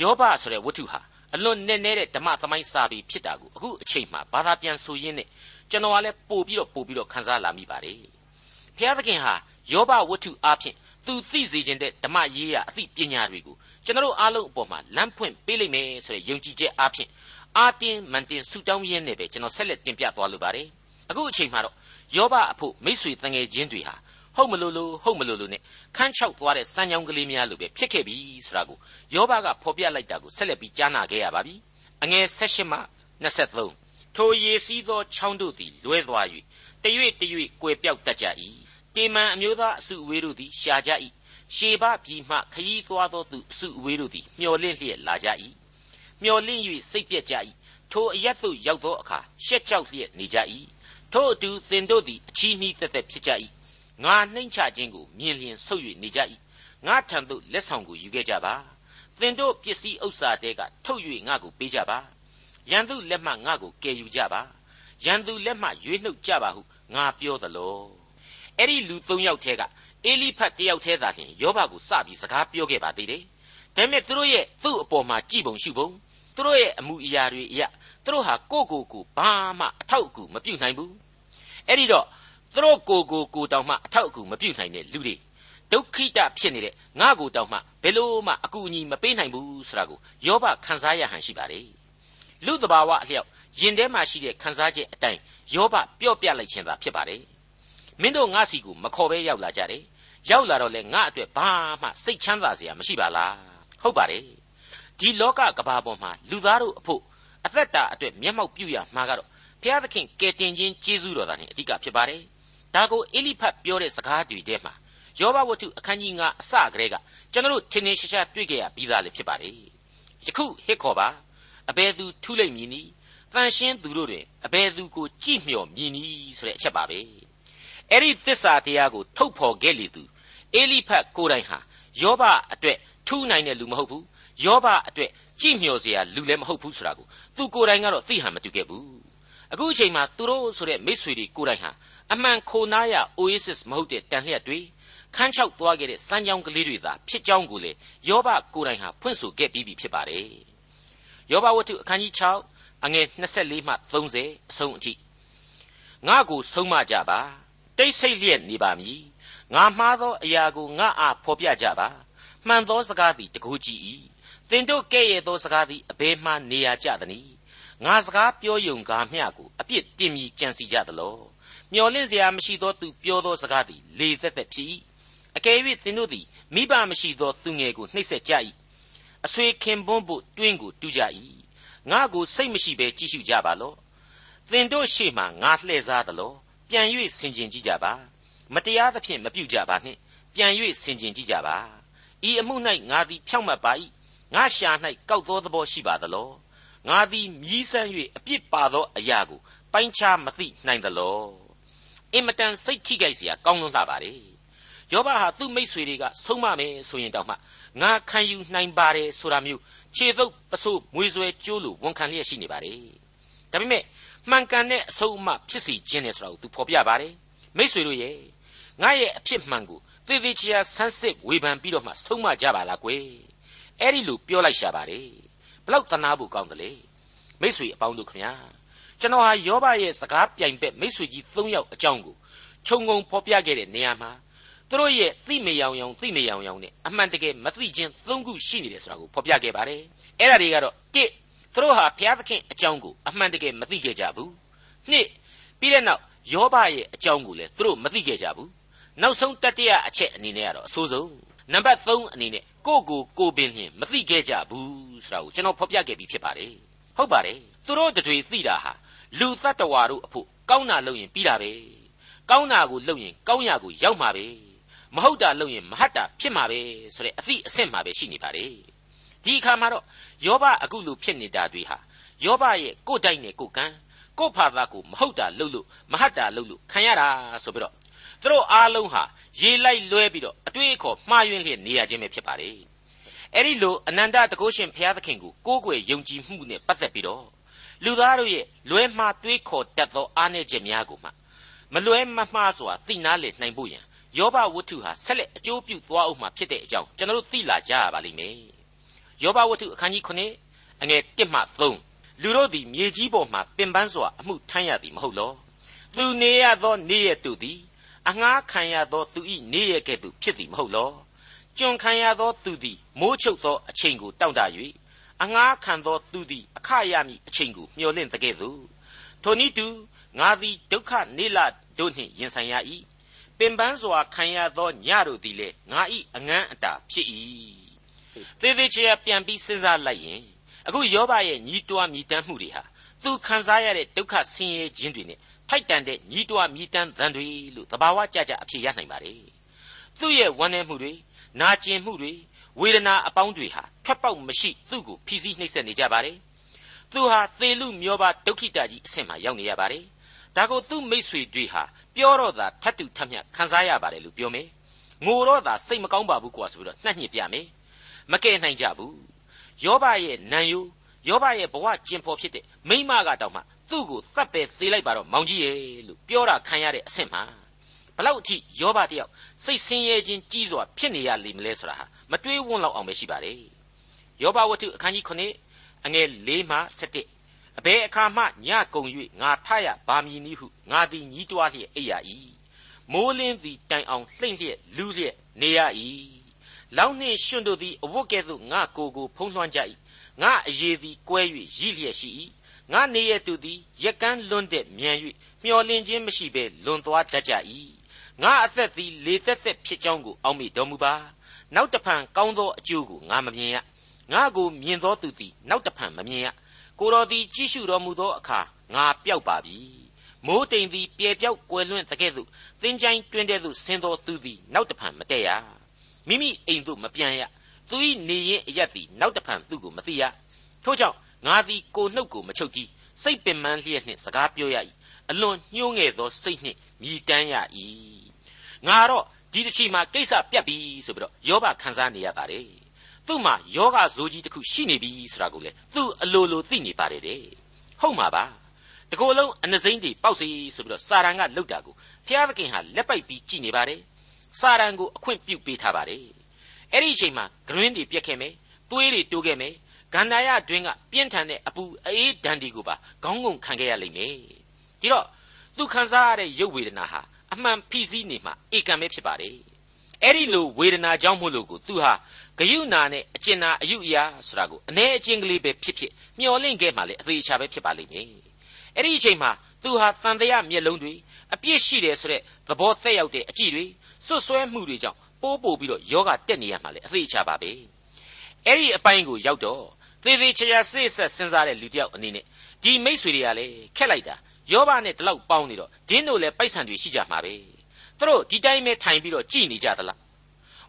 ယောဘဆိုတဲ့ဝတ္ထုဟာအလွန်နဲ့နဲတဲ့ဓမ္မသမိုင်းစာပေဖြစ်တာကိုအခုအချိန်မှဘာသာပြန်ဆိုရင်းနဲ့ကျွန်တော်ကလည်းပို့ပြီးတော့ပို့ပြီးတော့ခန်းစားလာမိပါတယ်ဘုရားသခင်ဟာယောဘဝတ္ထုအားဖြင့်သူသိစေခြင်းတဲ့ဓမ္မရေးရာအသိပညာတွေကိုကျွန်တော်အားလုံးအပေါ်မှာလမ်းဖွင့်ပေးလိမ့်မယ်ဆိုတဲ့ယုံကြည်ချက်အားဖြင့်အာတင်းမန်တင်ဆူတောင်းရင်းနဲ့ပဲကျွန်တော်ဆက်လက်တင်ပြသွားလိုပါတယ်အခုအချိန်မှာတော့ ယောဘအဖို့မိษွေတငယ်ချင်းတွေဟာဟုတ်မလို့လို့ဟုတ်မလို့လို့နဲ့ခန်းချောက်သွားတဲ့စမ်းကြောင်းကလေးများလိုပဲဖြစ်ခဲ့ပြီဆိုတာကိုယောဘကဖော်ပြလိုက်တာကိုဆက်လက်ပြီးကြားနာခဲ့ရပါပြီအငယ်16မှ23ထိုရေစီးသောချောင်းတို့သည်လွဲသွား၍တရွေ့တရွေ့ကွယ်ပြောက်တတ်ကြ၏တေမန်အမျိုးသားအစုအဝေးတို့သည်ရှာကြ၏ရှေဘပြည်မှခရီးသွားသောသူအစုအဝေးတို့သည်မျော်လင့်လျက်လာကြ၏မျော်လင့်၍စိတ်ပြက်ကြ၏ထိုအရက်သို့ရောက်သောအခါရှက်ကြောက်လျက်နေကြ၏ ထို့အတူသင်တို့သည်အချီးနှီးသက်သက်ဖြစ်ကြ၏ငါနှိမ့်ချခြင်းကိုမြင်လျင်ဆုပ်၍နေကြ၏ငါထံသို့လက်ဆောင်ကိုယူခဲ့ကြပါသင်တို့ပစ္စည်းဥစ္စာတဲကထုတ်၍ငါကိုပေးကြပါရန်သူလက်မှငါကိုကယ်ယူကြပါရန်သူလက်မှရွေးနှုတ်ကြပါဟုငါပြောသလိုအဲ့ဒီလူ၃ယောက်ထဲကအေလိဖတ်တယောက်ထဲသာလျှင်ယောဘကိုစပြီးစကားပြောခဲ့ပါသေးတယ်ဒါပေမဲ့သူတို့ရဲ့သူ့အပေါ်မှာကြည်ပုံရှုပုံသူတို့ရဲ့အမှုအရာတွေအရာ သူတို့ဟာကိုကိုကိုဘာမှအထောက်အကူမပြုနိုင်ဘူးအဲ့ဒီတော့သူတို့ကိုကိုကိုတောင်မှအထောက်အကူမပြုနိုင်တဲ့လူတွေဒုက္ခိတဖြစ်နေတဲ့ငါကိုတောင်မှဘယ်လို့မှအကူအညီမပေးနိုင်ဘူးဆိုတာကိုယောဘခန်းစားရဟန်ရှိပါတယ်လူတဘာဝအလျောက်ယင်ထဲမှာရှိတဲ့ခန်းစားချက်အတိုင်းယောဘပြော့ပြလိုက်ခြင်းသာဖြစ်ပါတယ်မင်းတို့ငါစီကိုမခေါ်ပဲရောက်လာကြတယ်ရောက်လာတော့လေငါအတွက်ဘာမှစိတ်ချမ်းသာစရာမရှိပါလားဟုတ်ပါတယ်ဒီလောကကဘာပေါ်မှာလူသားတို့အဖို့ အသက်တာအတွက်မျက်မှောက်ပြုရမှာကတော့ဘုရားသခင်ကယ်တင်ခြင်းကျေးဇူးတော်သာနဲ့အဓိကဖြစ်ပါတယ်ဒါကိုအေလိဖတ်ပြောတဲ့စကားတွေထဲမှာယောဘဝတ္ထုအခန်းကြီး9အစကတည်းကကျွန်တော်တို့ထင်ထင်ရှားရှားတွေ့ကြရပြီးသားလေဖြစ်ပါတယ်ယခုဟစ်ခေါ်ပါအဘယ်သူထုလိုက်မည်နည်းတန်ရှင်းသူတို့တွင်အဘယ်သူကိုကြည့်မြော်မြည်နည်းဆိုတဲ့အချက်ပါပဲအဲ့ဒီသစ္စာတရားကိုထုတ်ဖော်ခဲ့လေသူအေလိဖတ်ကိုယ်တိုင်ဟာယောဘအတွက်ထူးနိုင်တဲ့လူမဟုတ်ဘူးယောဘအတွက် ကြည့်မျှော်စရာလူလည်းမဟုတ်ဘူးဆိုတာကိုသူကိုယ်တိုင်ကတော့သိဟန်မတူခဲ့ဘူးအခုအချိန်မှာသူတို့ဆိုတဲ့မိษွေတွေကိုယ်တိုင်ဟာအမှန်ခိုနားရ Oasis မဟုတ်တဲ့တန်လျက်တွေခန်းချောက်သွားခဲ့တဲ့စမ်းကြောင်းကလေးတွေသာဖြစ်ကြောင်းကိုလေယောဘကိုယ်တိုင်ဟာဖွင့်ဆိုခဲ့ပြီးပြီဖြစ်ပါတယ်ယောဘဝတ္ထုအခန်းကြီး6အငယ်24မှ30အဆုံးအထိငါကိုဆုံးမကြပါတိတ်ဆိတ်လျက်နေပါမည်ငါမှားသောအရာကိုငါအားဖော်ပြကြပါမှန်သောစကားသည်တကူကြည်၏ သင်တို့ကဲ့ရဲ့သောစကားသည်အဘယ်မှနေရာကြသနည်းငါစကားပြောယုံကားမျှကိုအပြစ်တင်မြည်ကြံစီကြသလောမျော်လင့်စရာမရှိသောသူပြောသောစကားသည်လေသက်သက်ဖြစ်၏အကယ်၍သင်တို့သည်မိဘမရှိသောသူငယ်ကိုနှိပ်စက်ကြ၏အဆွေခင်ပွန်းဖို့တွင်းကိုတူးကြ၏ငါကိုစိတ်မရှိဘဲကြည့်ရှုကြပါလော့သင်တို့ရှေ့မှငါလှည့်စားသလောပြန်၍ဆင်ခြင်ကြည့်ကြပါမတရားသဖြင့်မပြုကြပါနှင့်ပြန်၍ဆင်ခြင်ကြည့်ကြပါဤအမှု၌ငါသည်ဖြောင့်မတ်ပါ၏ ငါရှာ၌ကောက်သောသဘောရှိပါသလောငါသည်မြည်ဆန်း၍အပြစ်ပါသောအရာကိုပိုင်းခြားမသိနိုင်သလောအင်မတန်စိတ်ထိခိုက်เสียကောင်းလွန်းလှပါတယ်ယောဘဟာသူ့မိษွေတွေကဆုံးမမယ်ဆိုရင်တောင်မှငါခံယူနိုင်ပါတယ်ဆိုတာမျိုးခြေသုပ်ပစိုးမွေဆွဲကျိုးလိုဝန်ခံလျက်ရှိနေပါတယ်ဒါပေမဲ့မှန်ကန်တဲ့အဆုံးအမဖြစ်စီခြင်းနဲ့ဆိုတာကိုသူဖော်ပြပါတယ်မိษွေတို့ရဲ့ငါရဲ့အဖြစ်မှန်ကိုသေသေးချာဆန်းစစ်ဝေဖန်ပြီးတော့မှဆုံးမကြပါလားကွယ် အဲ့ဒီလိုပြောလိုက်ရှာပါတယ်ဘလောက်တနာဖို့ကောင်းတယ်လေမိษွေအပေါင်းတို့ခင်ဗျာကျွန်တော်ဟာယောဘရဲ့စကားပြိုင်ဘက်မိษွေကြီး၃ယောက်အကြောင်းကိုခြုံငုံဖော်ပြခဲ့တဲ့နေရာမှာသူတို့ရဲ့သိမယောင်ယောင်သိမယောင်ယောင်နဲ့အမှန်တကယ်မသိခြင်း၃ခုရှိနေတယ်ဆိုတာကိုဖော်ပြခဲ့ပါတယ်အဲ့ဒါတွေကတော့၁သူတို့ဟာဘုရားသခင်အကြောင်းကိုအမှန်တကယ်မသိခဲ့ကြဘူးနှစ်ပြီးတဲ့နောက်ယောဘရဲ့အကြောင်းကိုလည်းသူတို့မသိခဲ့ကြဘူးနောက်ဆုံးတတိယအချက်အနေနဲ့ကတော့အဆိုးဆုံးနံပါတ်3အနေနဲ့ ကိုကိုကိုပင်လျင်မသိခဲ့ကြဘူးဆိုတာကိုကျွန်တော်ဖော်ပြခဲ့ပြီးဖြစ်ပါတယ်ဟုတ်ပါတယ်သူတို့တွေသိတာဟာလူတ attva တို့အဖို့ကောင်းတာလုပ်ရင်ပြီးတာပဲကောင်းတာကိုလုပ်ရင်ကောင်းရာကိုရောက်မှာပဲမဟုတ်တာလုပ်ရင်မဟုတ်တာဖြစ်မှာပဲဆိုတဲ့အသည့်အဆင့်မှာပဲရှိနေပါတယ်ဒီအခါမှာတော့ယောဘအခုလိုဖြစ်နေတာတွေဟာယောဘရဲ့ကိုယ်တိုက်နဲ့ကိုယ်ကံကိုယ်ဖာသာကိုမဟုတ်တာလုပ်လို့မဟုတ်တာလုပ်လို့ခံရတာဆိုပြီးတော့ သူတို့အားလုံးဟာရေလိုက်လွဲပြီးတော့အတွေ့အခေါ်မှားယွင်းလျက်နေရခြင်းပဲဖြစ်ပါတယ်အဲ့ဒီလိုအနန္တတကုရှင်ဘုရားသခင်ကိုကိုးကွယ်ယုံကြည်မှုနဲ့ပတ်သက်ပြီးတော့လူသားတို့ရဲ့လွဲမှားတွေးခေါ်တတ်သောအားနည်းချက်များကိုမှမလွဲမမှားစွာသိနာလေနိုင်ဖို့ရန်ယောဘဝတ္ထုဟာဆက်လက်အကျိုးပြုသွားအောင်မှာဖြစ်တဲ့အကြောင်းကျွန်တော်တို့သိလာကြရပါလိမ့်မယ်ယောဘဝတ္ထုအခန်းကြီး9အငယ်1မှ3လူတို့သည်မြေကြီးပေါ်မှပင်ပန်းစွာအမှုထမ်းရသည်မဟုတ်လောသူနေရသောနေ့ရက်တို့သည် အငှားခံရသောသူ၏နေ့ရက်ကဲ့သို့ဖြစ်သည်မဟုတ်လောကျွန်ခံရသောသူသည်မိုးချုပ်သောအချိန်ကိုတောင့်တ၍အငှားခံသောသူသည်အခရမည်အချိန်ကိုမျှော်လင့်တကဲ့သို့ထိုနည်းတူငါသည်ဒုက္ခနေလတို့နှင့်ရင်ဆိုင်ရ၏ပင်ပန်းစွာခံရသောညတို့သည်လည်းငါ၏အငန်းအတာဖြစ်၏သေသေးချာပြန်ပြီးစဉ်းစားလိုက်ရင်အခုယောဘရဲ့ညီးတွားမြည်တမ်းမှုတွေဟာသူခံစားရတဲ့ဒုက္ခဆင်းရဲခြင်းတွေနဲ့ ထိုက်တန်တဲ့ညီးတွားမြည်တမ်းသံတွေလို့သဘာဝကြကြအဖြစ်ရနိုင်ပါတယ်သူ့ရဲ့ဝမ်းနည်းမှုတွေနာကျင်မှုတွေဝေဒနာအပေါင်းတွေဟာထွက်ပေါက်မရှိသူ့ကိုဖိစီးနှိပ်စက်နေကြပါတယ်သူဟာသေလူမျောပါဒုက္ခိတကြီးအဆင့်မှာရောက်နေရပါတယ်ဒါကိုသူ့မိษွေတွေဟာပြောတော့သာထတ်တူထတ်မြတ်ခံစားရပါတယ်လို့ပြောမယ်ငိုတော့သာစိတ်မကောင်းပါဘူးကွာဆိုပြီးတော့နှက်ညစ်ပြမယ်မကဲနိုင်ကြဘူးယောဘရဲ့နံယိုယောဘရဲ့ဘဝကျင်ပေါ်ဖြစ်တဲ့မိမကတောင်မှ သူ့ကိုတတ်ပဲသေးလိုက်ပါတော့မောင်ကြီးရဲ့လို့ပြောတာခံရတဲ့အဆင့်မှာဘလောက်အထိယောဘတယောက်စိတ်ဆင်းရဲခြင်းကြီးစွာဖြစ်နေရလိမ့်မလဲဆိုတာဟာမတွေးဝန်းလောက်အောင်ပဲရှိပါတယ်ယောဘဝတ္ထုအခန်းကြီး9အငယ်၄မှ7အဘယ်အခါမှညကုံ၍ငါထရပါမည်နည်းဟုငါသည်ညီးတွားလျက်အိပ်ရ၏မိုးလင်းသည်တိုင်အောင်လှိမ့်လျက်လူးလျက်နေရ၏လောင်းနှင့်ရှင်တို့သည်အဝတ်ကဲ့သို့ငါကိုယ်ကိုဖုံးလွှမ်းကြ၏ငါအရေးသည်ကွဲ၍ရည်လျက်ရှိ၏ ငါနေရသူသည်ရက်ကန်းလွန်းတဲ့မြန်၍မျောလင်းခြင်းမရှိဘဲလွန်သွားတတ်ကြ၏ငါအသက်သည်လေသက်သက်ဖြစ်ကြောင်းကိုအောက်မေ့တော်မူပါနောက်တဖန်ကောင်းသောအကျိုးကိုငါမမြင်ရငါကိုမြင်သောသူသည်နောက်တဖန်မမြင်ရကိုတော်သည်ကြည့်ရှုတော်မူသောအခါငါပျောက်ပါပြီမိုးတိမ်သည်ပြေပြောက်ကွယ်လွင့်တကဲ့သို့သင်ချိုင်းတွင်တဲ့သို့ဆင်းသောသူသည်နောက်တဖန်မတည့်ရမိမိအိမ်သို့မပြန်ရသူ၏နေရင်အရက်သည်နောက်တဖန်သူ့ကိုမသိရထို့ကြောင့် ငါသည်ကိုနှုတ်ကိုမချုပ်ကြည့်စိတ်ပင်ပန်းလျက်နှင့်စကားပြောရ၏အလွန်ညှိုးငယ်သောစိတ်နှင့်မြည်တမ်းရ၏ငါတော့ဒီတစ်ချီမှာကိစ္စပြတ်ပြီဆိုပြီးတော့ယောဘခံစားနေရပါတယ်သူ့မှာယောဂဇိုးကြီးတစ်ခုရှိနေပြီဆိုတာကိုလေသူအလိုလိုသိနေပါတယ်တဲ့ဟုတ်မှာပါတကိုယ်လုံးအနှစိမ့်တွေပေါက်စီဆိုပြီးတော့စာရန်ကလှုပ်တာကိုဘုရားသခင်ဟာလက်ပိုက်ပြီးကြည်နေပါတယ်စာရန်ကိုအခွင့်ပြုပေးထားပါတယ်အဲ့ဒီအချိန်မှာဂရင်းတွေပြက်ခဲ့မယ်သွေးတွေတိုးခဲ့မယ် ဂန္ဓာယတွင်ကပြင်းထန်တဲ့အပူအေးဒဏ်ဒီကိုပါခေါင်းငုံခံခဲ့ရလိမ့်မယ်ဒီတော့သူခံစားရတဲ့ရုပ်ဝေဒနာဟာအမှန်ဖိစီးနေမှဧကံပဲဖြစ်ပါတယ်အဲ့ဒီလိုဝေဒနာကြောင့်မို့လို့ကိုသူဟာဂယုနာနဲ့အကျဉ်းနာအယုအရာဆိုတာကိုအ ਨੇ အကျဉ်းကလေးပဲဖြစ်ဖြစ်မျော်လင့်ခဲ့မှလည်းအသေးချာပဲဖြစ်ပါလိမ့်မယ်အဲ့ဒီအချိန်မှာသူဟာတန်တရားမျက်လုံးတွေအပြစ်ရှိတယ်ဆိုတဲ့သဘောသက်ရောက်တဲ့အကြည့်တွေစွတ်စွဲမှုတွေကြောင့်ပိုးပို့ပြီးတော့ယောဂတက်နေရမှလည်းအသေးချာပါပဲအဲ့ဒီအပိုင်းကိုရောက်တော့ သေသေးချာချာစိတ်ဆက်စဉ်းစားတဲ့လူတယောက်အနေနဲ့ဒီမိษွေတွေကလည်းခက်လိုက်တာယောဘနဲ့ဒီလောက်ပေါင်းနေတော့ဒင်းတို့လည်းပိုက်ဆံတွေရှိကြမှာပဲသူတို့ဒီတိုင်းပဲထိုင်ပြီးတော့ကြည်နေကြသလား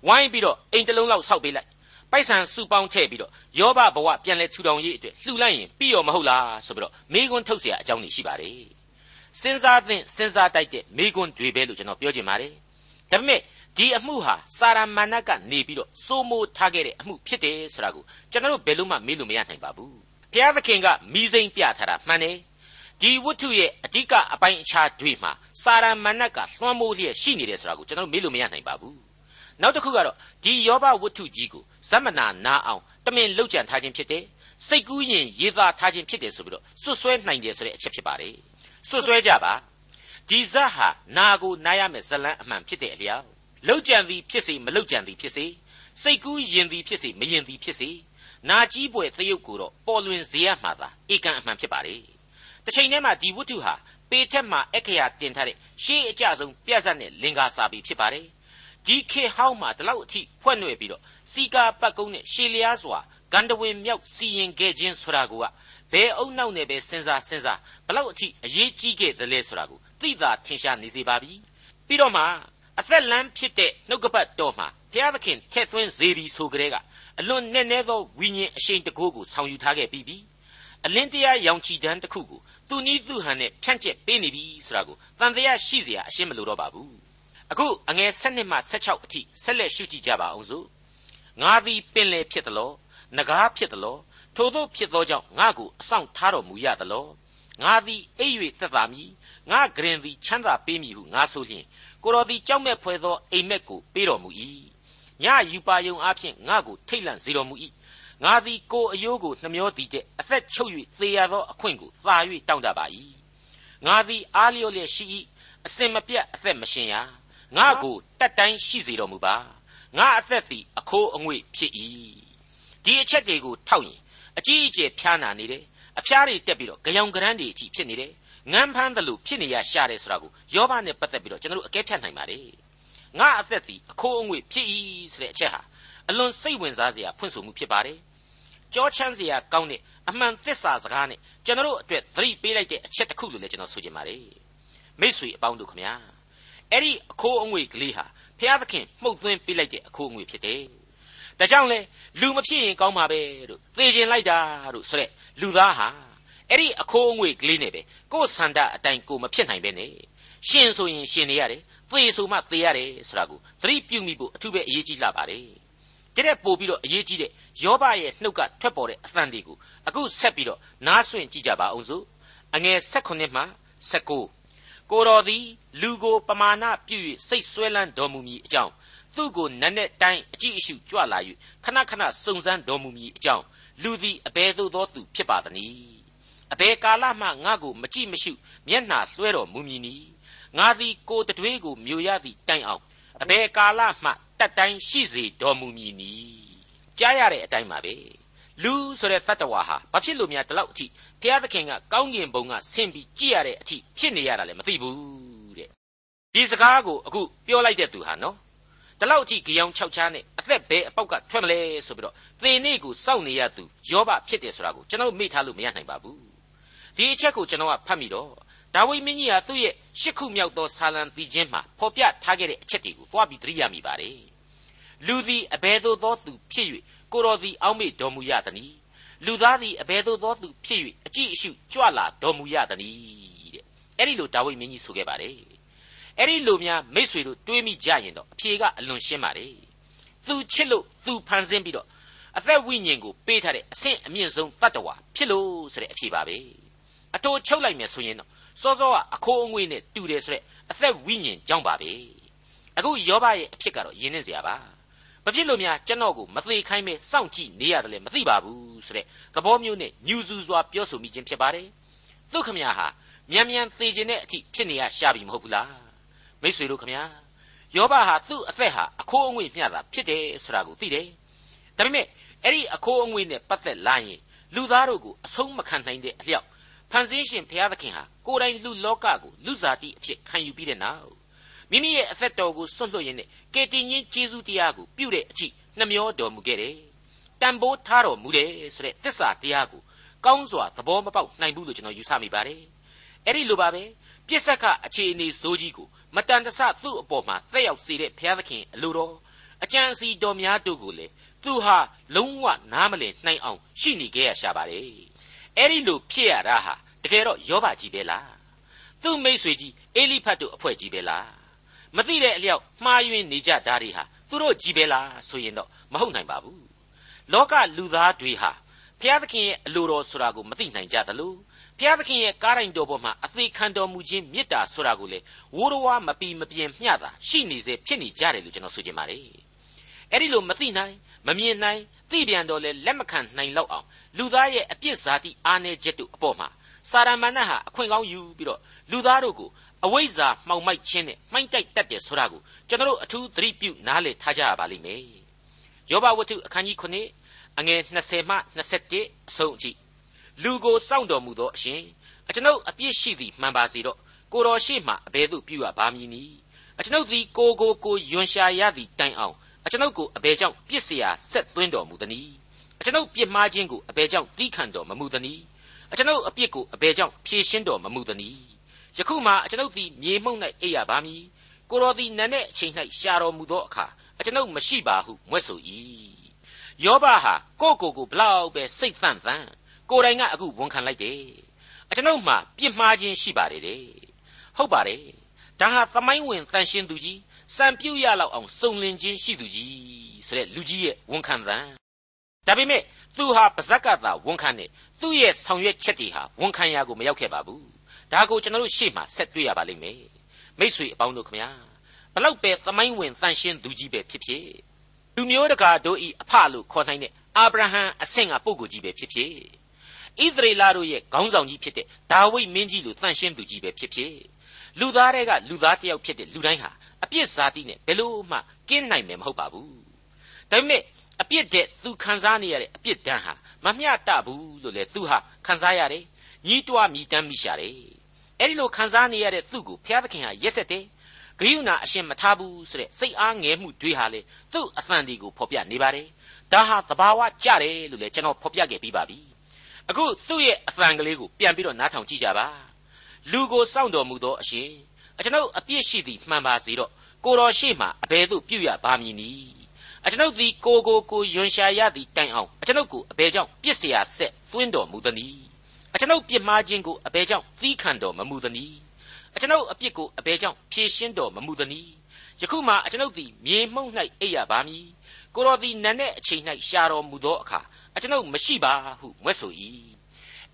ဝိုင်းပြီးတော့အိမ်တလုံးလောက်ဆောက်ပေးလိုက်ပိုက်ဆံစုပေါင်းထည့်ပြီးတော့ယောဘဘဝပြန်လဲထူထောင်ရေးအတွက်လှူလိုက်ရင်ပြီးရောမဟုတ်လားဆိုပြီးတော့မိကွန်းထုတ်เสียအကြောင်းတွေရှိပါတယ်စဉ်းစားသင့်စဉ်းစားတိုက်တဲ့မိကွန်းတွေပဲလို့ကျွန်တော်ပြောချင်ပါတယ်ဒါပေမဲ့ ဒီအမှုဟာစာရမဏတ်ကနေပြီးတော့စိုးမိုးထားခဲ့တဲ့အမှုဖြစ်တယ်ဆိုတာကိုကျွန်တော်တို့ဘယ်လို့မှမေးလို့မရနိုင်ပါဘူးဘုရားသခင်ကမိစိမ့်ပြထားတာမှန်တယ်ဒီဝတ္ထုရဲ့အဓိကအပိုင်းအခြားတွေမှာစာရမဏတ်ကလွှမ်းမိုးလျက်ရှိနေတယ်ဆိုတာကိုကျွန်တော်မေးလို့မရနိုင်ပါဘူးနောက်တစ်ခုကတော့ဒီယောဘဝတ္ထုကြီးကိုဇမနာနာအောင်တမင်လှုပ်ကြံထားခြင်းဖြစ်တယ်စိတ်ကူးရင်ရေးသားထားခြင်းဖြစ်တယ်ဆိုပြီးတော့စွတ်စွဲနိုင်တယ်ဆိုတဲ့အချက်ဖြစ်ပါတယ်စွတ်စွဲကြပါဒီဇတ်ဟာနာကိုနားရမယ်ဇလန်းအမှန်ဖြစ်တဲ့အလျောက် လှုပ်ကြံသည်ဖြစ်စေမလှုပ်ကြံသည်ဖြစ်စေစိတ်ကူးရင်သည်ဖြစ်စေမရင်သည်ဖြစ်စေနာကြီးပွေသရုပ်ကိုတော့ပေါ်လွင်စေရမှာသာဧကန်အမှန်ဖြစ်ပါတယ်တစ်ချိန်တည်းမှာဒီဝတ္ထုဟာပေထက်မှာအခရာတင်ထားတဲ့ရှေးအကြဆုံးပြဿနာနဲ့လင်္ကာစာပေဖြစ်ပါတယ်ဒီခေဟောင်းမှာဒီလောက်အထိဖွဲ့နှွယ်ပြီးတော့စီကာပတ်ကုန်းနဲ့ရှေလျားစွာဂန္ဓဝင်မြောက်စီရင်ခဲ့ခြင်းဆိုတာကဘယ်အုံနောက်နဲ့ပဲစဉ်းစားစဉ်းစားဘလောက်အထိအရေးကြီးခဲ့သလဲဆိုတာကိုသိသာထင်ရှားနေစေပါပြီပြီးတော့မှ အသက်လန်းဖြစ်တဲ့နှုတ်ကပတ်တော်မှာဘုရားသခင်ထည့်သွင်းစေပြီဆိုကြတဲ့ကအလွန်နဲ့နဲသောဝိညာဉ်အရှိန်တကိုးကိုဆောင်ယူထားခဲ့ပြီးပြီအလင်းတရားရောင်ချီတန်းတစ်ခုကိုသူနီးသူဟန်နဲ့ဖြန့်ကျက်ပေးနေပြီဆိုတာကိုတန်တရားရှိเสียအရှင်းမလို့တော့ပါဘူးအခုအငယ်7မှ16အထိဆက်လက်ရှုကြည့်ကြပါအောင်စို့ငါသည်ပင်လေဖြစ်သလောနဂါးဖြစ်သလောထို့သောဖြစ်သောကြောင့်ငါကိုအဆောင်ထားတော်မူရသလောငါသည်အိပ်၍သက်သာမည်ငါဂရင်သည်ချမ်းသာပေးမည်ဟုငါဆိုလျင် ကိုတော်သည်ကြောက်မဲ့ဖွယ်သောအိမ်မက်ကိုပေးတော်မူ၏ညယူပါယုံအဖြစ်ငါကိုထိတ်လန့်စေတော်မူ၏ငါသည်ကိုအယိုးကိုနှမျောသည်တဲ့အသက်ချုပ်၍သေရသောအခွင့်ကိုသာ၍တောင်းတပါ၏ငါသည်အားလျော်လျက်ရှိ၏အစင်မပြတ်အသက်မရှင်ရငါကိုတက်တိုင်းရှိစေတော်မူပါငါအသက်သည်အခိုးအငွေ့ဖြစ်၏ဒီအချက်တွေကိုထောက်ရင်အကြီးအကျယ်ဖျားနာနေတယ်အဖျားတွေတက်ပြီးတော့ကြောင်ကရန်းတွေအထိဖြစ်နေတယ် ငန်းဖမ်းတယ်လို့ဖြစ်နေရရှာတယ်ဆိုတာကိုယောဘနဲ့ပတ်သက်ပြီးတော့ကျွန်တော်တို့အကဲဖြတ်နိုင်ပါတယ်ငါအသက်သည်အခိုးအငွေ့ဖြစ်၏ဆိုတဲ့အချက်ဟာအလွန်စိတ်ဝင်စားစရာဖွင့်ဆိုမှုဖြစ်ပါတယ်ကြောချမ်းစရာကောင်းတဲ့အမှန်သစ္စာစကားနဲ့ကျွန်တော်တို့အတွက်သတိပေးလိုက်တဲ့အချက်တစ်ခုလို့လည်းကျွန်တော်ဆိုချင်ပါတယ်မိษွေအပေါင်းတို့ခမညာအဲ့ဒီအခိုးအငွေကလေးဟာဖျားသခင်မှုတ်သွင်းပေးလိုက်တဲ့အခိုးအငွေဖြစ်တယ်ဒါကြောင့်လေလူမဖြစ်ရင်ကောင်းပါပဲတို့သေခြင်းလိုက်တာတို့ဆိုတဲ့လူသားဟာ အဲ့ဒီအခိုးအငွေကလေးနဲ့ပဲကိုယ်ဆန္ဒအတိုင်းကိုမဖြစ်နိုင်ပဲနဲ့ရှင်ဆိုရင်ရှင်နေရတယ်သေဆိုမှသေရတယ်ဆိုတာကိုသတိပြုမိဖို့အထူးပဲအရေးကြီးလာပါတယ်တဲ့ပို့ပြီးတော့အရေးကြီးတဲ့ယောဘရဲ့နှုတ်ကထွက်ပေါ်တဲ့အသံတွေကိုအခုဆက်ပြီးတော့နားဆွင့်ကြည့်ကြပါအောင်စို့အငယ်16မှ19ကိုတော်သည်လူကိုပမာဏပြု၍စိတ်ဆွဲလန်းတော်မူမည်အကြောင်းသူ့ကိုနက်နက်တိုင်းအကြည့်အရှုကြွလာ၍ခဏခဏစုံစမ်းတော်မူမည်အကြောင်းလူသည်အဘယ်သို့သောသူဖြစ်ပါသနည်း အဘယ်ကာလမှငါ့ကိုမကြည့်မရှုမျက်နှာလွှဲတော်မူမည်နီငါသည်ကိုတတွေးကိုမျိုးရသည့်တိုင်အောင်အဘယ်ကာလမှတတ်တိုင်းရှိစေတော်မူမည်နီကြားရတဲ့အတိုင်းပါပဲလူဆိုတဲ့တတ္တဝါဟာဘာဖြစ်လို့များဒီလောက်အထိဘုရားသခင်ကကောင်းကင်ဘုံကဆင်းပြီးကြည့်ရတဲ့အထိဖြစ်နေရတာလည်းမသိဘူးတဲ့ဒီစကားကိုအခုပြောလိုက်တဲ့သူဟာနော်ဒီလောက်အထိကြောင်၆ချားနဲ့အသက်ဘဲအပေါက်ကထွက်မလဲဆိုပြီးတော့သေနေ့ကိုစောင့်နေရသူယောဘဖြစ်တယ်ဆိုတာကိုကျွန်တော်မေ့ထားလို့မရနိုင်ပါဘူး ဒီအချက်ကိုကျွန်တော်ကဖတ်မိတော့ဒါဝိမင်းကြီးဟာသူ့ရဲ့ရှစ်ခုမြောက်သောဆာလံတီချင်းမှာဖော်ပြထားခဲ့တဲ့အချက်တွေကိုတွားပြီးသတိရမိပါတယ်လူသည်အဘယ်သို့သောသူဖြစ်၍ကိုတော်သည်အောက်မေ့တော်မူရသနည်းလူသားသည်အဘယ်သို့သောသူဖြစ်၍အကြည့်အရှုကြွလာတော်မူရသနည်းတဲ့အဲ့ဒီလိုဒါဝိမင်းကြီးဆိုခဲ့ပါတယ်အဲ့ဒီလိုများမိษွေတို့တွေးမိကြရင်တော့အဖြေကအလွန်ရှင်းပါတယ်သူချစ်လို့သူဖန်ဆင်းပြီးတော့အသက်ဝိညာဉ်ကိုပေးထားတဲ့အဆင့်အမြင့်ဆုံးတတ္တဝါဖြစ်လို့ဆိုတဲ့အဖြေပါပဲ အတိုးချုပ်လိုက်မယ်ဆိုရင်တော့စောစောကအခိုးအငွေ့နဲ့တူတယ်ဆိုတဲ့အသက်ဝိညာဉ်ကြောင့်ပါပဲအခုယောဘရဲ့အဖြစ်ကတော့ယဉ်နေစရာပါမဖြစ်လို့များကျွန်တော်ကိုမသေးခိုင်းမဲစောင့်ကြည့်နေရတယ်လေမသိပါဘူးဆိုတဲ့သဘောမျိုးနဲ့ညူဆူစွာပြောဆိုမိခြင်းဖြစ်ပါတယ်သူခမညာဟာမြန်မြန်သေခြင်းတဲ့အထိဖြစ်နေရရှာပြီမဟုတ်ဘူးလားမိษွေတို့ခမညာယောဘဟာသူ့အသက်ဟာအခိုးအငွေ့မျှတာဖြစ်တယ်ဆိုတာကိုသိတယ်ဒါပေမဲ့အဲ့ဒီအခိုးအငွေ့နဲ့ပတ်သက်လာရင်လူသားတို့ကိုအဆုံးမခံနိုင်တဲ့အလျောက် ဖန်ဆင်းရှင်ဘုရားသခင်ဟာကိုယ်တိုင်လူလောကကိုလူစားတိအဖြစ်ခံယူပြီးတဲ့နောက်မိမိရဲ့အသက်တော်ကိုစွန့်လွတ်ရင်းနဲ့ကေတင်ချင်းကျေးဇူးတရားကိုပြုတဲ့အထိနှမျောတော်မူခဲ့တယ်။တန်ဖိုးထားတော်မူတယ်ဆိုတဲ့သစ္စာတရားကိုကောင်းစွာသဘောမပေါက်နိုင်ဘူးလို့ကျွန်တော်ယူဆမိပါတယ်။အဲ့ဒီလိုပါပဲပြစ္ဆကအခြေအနေဇိုးကြီးကိုမတန်တဆသူ့အပေါ်မှာသက်ရောက်စေတဲ့ဘုရားသခင်အလိုတော်အကြံစီတော်များတို့ကိုလေသူဟာလုံးဝနားမလည်နိုင်အောင်ရှိနေခဲ့ရရှာပါတယ်။ အဲ့ဒီလိုဖြစ်ရတာဟာတကယ်တော့ယောဘကြီးပဲလား။သူ့မိတ်ဆွေကြီးအေလိဖတ်တို့အဖွဲ့ကြီးပဲလားမသိတဲ့အလျောက်မှားယွင်းနေကြတာတွေဟာသူတို့ကြီးပဲလားဆိုရင်တော့မဟုတ်နိုင်ပါဘူးလောကလူသားတွေဟာဘုရားသခင်ရဲ့အလိုတော်ဆိုတာကိုမသိနိုင်ကြသလိုဘုရားသခင်ရဲ့ကားတိုင်းတော်ပေါ်မှာအသေးခံတော်မူခြင်းမေတ္တာဆိုတာကိုလေဝိုးတော်မပီမပြင်းမျှတာရှိနေစေဖြစ်နေကြတယ်လို့ကျွန်တော်ဆိုချင်ပါတယ်အဲ့ဒီလိုမသိနိုင်မမြင်နိုင် သိပြန်တော့လေလက်မခံနိုင်လောက်အောင်လူသားရဲ့အပြစ်ဇာတိအားနည်းချက်တို့အပေါ်မှာစာရမဏေဟာအခွင့်ကောင်းယူပြီးတော့လူသားတို့ကိုအဝိဇ္ဇာမှောင်မိုက်ခြင်းနဲ့မှိုင်းတိုက်တတ်တယ်ဆိုတာကိုကျွန်တော်တို့အထူးသတိပြုနားလည်ထားကြရပါလိမ့်မယ်။ယောဘဝတ္ထုအခန်းကြီး9အငယ်20မှ21အဆုံးအထိလူကိုစောင့်တော်မူသောအရှင်အကျွန်ုပ်အပြစ်ရှိသည်မှန်ပါစေတော့ကိုတော်ရှိမှအဘယ်သို့ပြုရပါမည်နည်းအကျွန်ုပ်သည်ကိုကိုကိုယွန်ရှာရသည်တိုင်အောင် အကျွန်ုပ်ကိုအဘယ်ကြောင့်ပြစ်เสียဆက်သွင်းတော်မူသနည်းအကျွန်ုပ်ပြစ်မှားခြင်းကိုအဘယ်ကြောင့်သီးခံတော်မမူသနည်းအကျွန်ုပ်အပြစ်ကိုအဘယ်ကြောင့်ဖြေရှင်းတော်မမူသနည်းယခုမှအကျွန်ုပ်သည်မြေမှုန့်၌အိပ်ရပါမည်ကိုတော်သည်နန်းတဲ့အချိန်၌ရှာတော်မူသောအခါအကျွန်ုပ်မရှိပါဟုမွဲ့ဆို၏ယောဘဟာကိုကိုကိုဘလောက်ပဲစိတ်သန့်သန့်ကိုယ်တိုင်ကအခုဝန်ခံလိုက်တယ်အကျွန်ုပ်မှပြစ်မှားခြင်းရှိပါတယ်တဲ့ဟုတ်ပါတယ်ဒါဟာသမိုင်းဝင်တန်ရှင်းသူကြီး စံပြုတ်ရလောက်အောင်စုံလင်ခြင်းရှိသူကြီးဆိုတဲ့လူကြီးရဲ့ဝန်ခံသံဒါပေမဲ့သူဟာပါဇက်ကသာဝန်ခံတယ်သူ့ရဲ့ဆောင်ရွက်ချက်တွေဟာဝန်ခံရာကိုမရောက်ခဲ့ပါဘူးဒါကိုကျွန်တော်တို့ရှေ့မှာဆက်တွေ့ရပါလိမ့်မယ်မိษွေအပေါင်းတို့ခမညာဘလောက်ပဲသမိုင်းဝင်တန်ရှင်းသူကြီးပဲဖြစ်ဖြစ်လူမျိုးတကာတို့ဤအဖလို့ခေါ်နိုင်တဲ့အာဗြဟံအဆင့်ကပုဂ္ဂိုလ်ကြီးပဲဖြစ်ဖြစ်ဣသရေလတို့ရဲ့ခေါင်းဆောင်ကြီးဖြစ်တဲ့ဒါဝိဒ်မင်းကြီးလိုတန်ရှင်းသူကြီးပဲဖြစ်ဖြစ်လူသားတွေကလူသားတယောက်ဖြစ်တဲ့လူတိုင်းဟာ အပြစ်ဇာတိနဲ့ဘယ်လို့မှကင်းနိုင်မယ်မဟုတ်ပါဘူးဒါပေမဲ့အပြစ်တဲ့သူခံစားနေရတဲ့အပြစ်ဒဏ်ဟာမမျှတဘူးလို့လေသူဟာခံစားရတယ်ညီးတွားမြည်တမ်းမိရှာတယ်အဲ့ဒီလိုခံစားနေရတဲ့သူ့ကိုဘုရားသခင်ဟာရက်ဆက်တယ်ဂိယုဏအရှင်မထားဘူးဆိုတဲ့စိတ်အားငယ်မှုတွေဟာလေသူ့အသံဒီကိုဖော်ပြနေပါတယ်ဒါဟာသဘာဝကြတယ်လို့လေကျွန်တော်ဖော်ပြခဲ့ပြီးပါပြီအခုသူ့ရဲ့အသံကလေးကိုပြန်ပြီးတော့နားထောင်ကြည့်ကြပါလူကိုစောင့်တော်မူသောအရှင် အကျွန်ုပ်အပြစ်ရှိသည်မှန်ပါစေတော့ကိုတော်ရှိမှအဘယ်သို့ပြုရပါမည်နည်းအကျွန်ုပ်သည်ကိုကိုကိုယွန်ရှာရသည့်တိုင်အောင်အကျွန်ုပ်ကိုအဘယ်ကြောင့်ပြစ်เสียဆက်သွင်းတော်မူသနည်းအကျွန်ုပ်ပြစ်မှားခြင်းကိုအဘယ်ကြောင့်သီးခံတော်မမူသနည်းအကျွန်ုပ်အပြစ်ကိုအဘယ်ကြောင့်ဖြေရှင်းတော်မမူသနည်းယခုမှအကျွန်ုပ်သည်မြေမှုန့်၌အိပ်ရပါမည်ကိုတော်သည်နတ်နဲ့အချိန်၌ရှာတော်မူသောအခါအကျွန်ုပ်မရှိပါဟုမွဲ့ဆို၏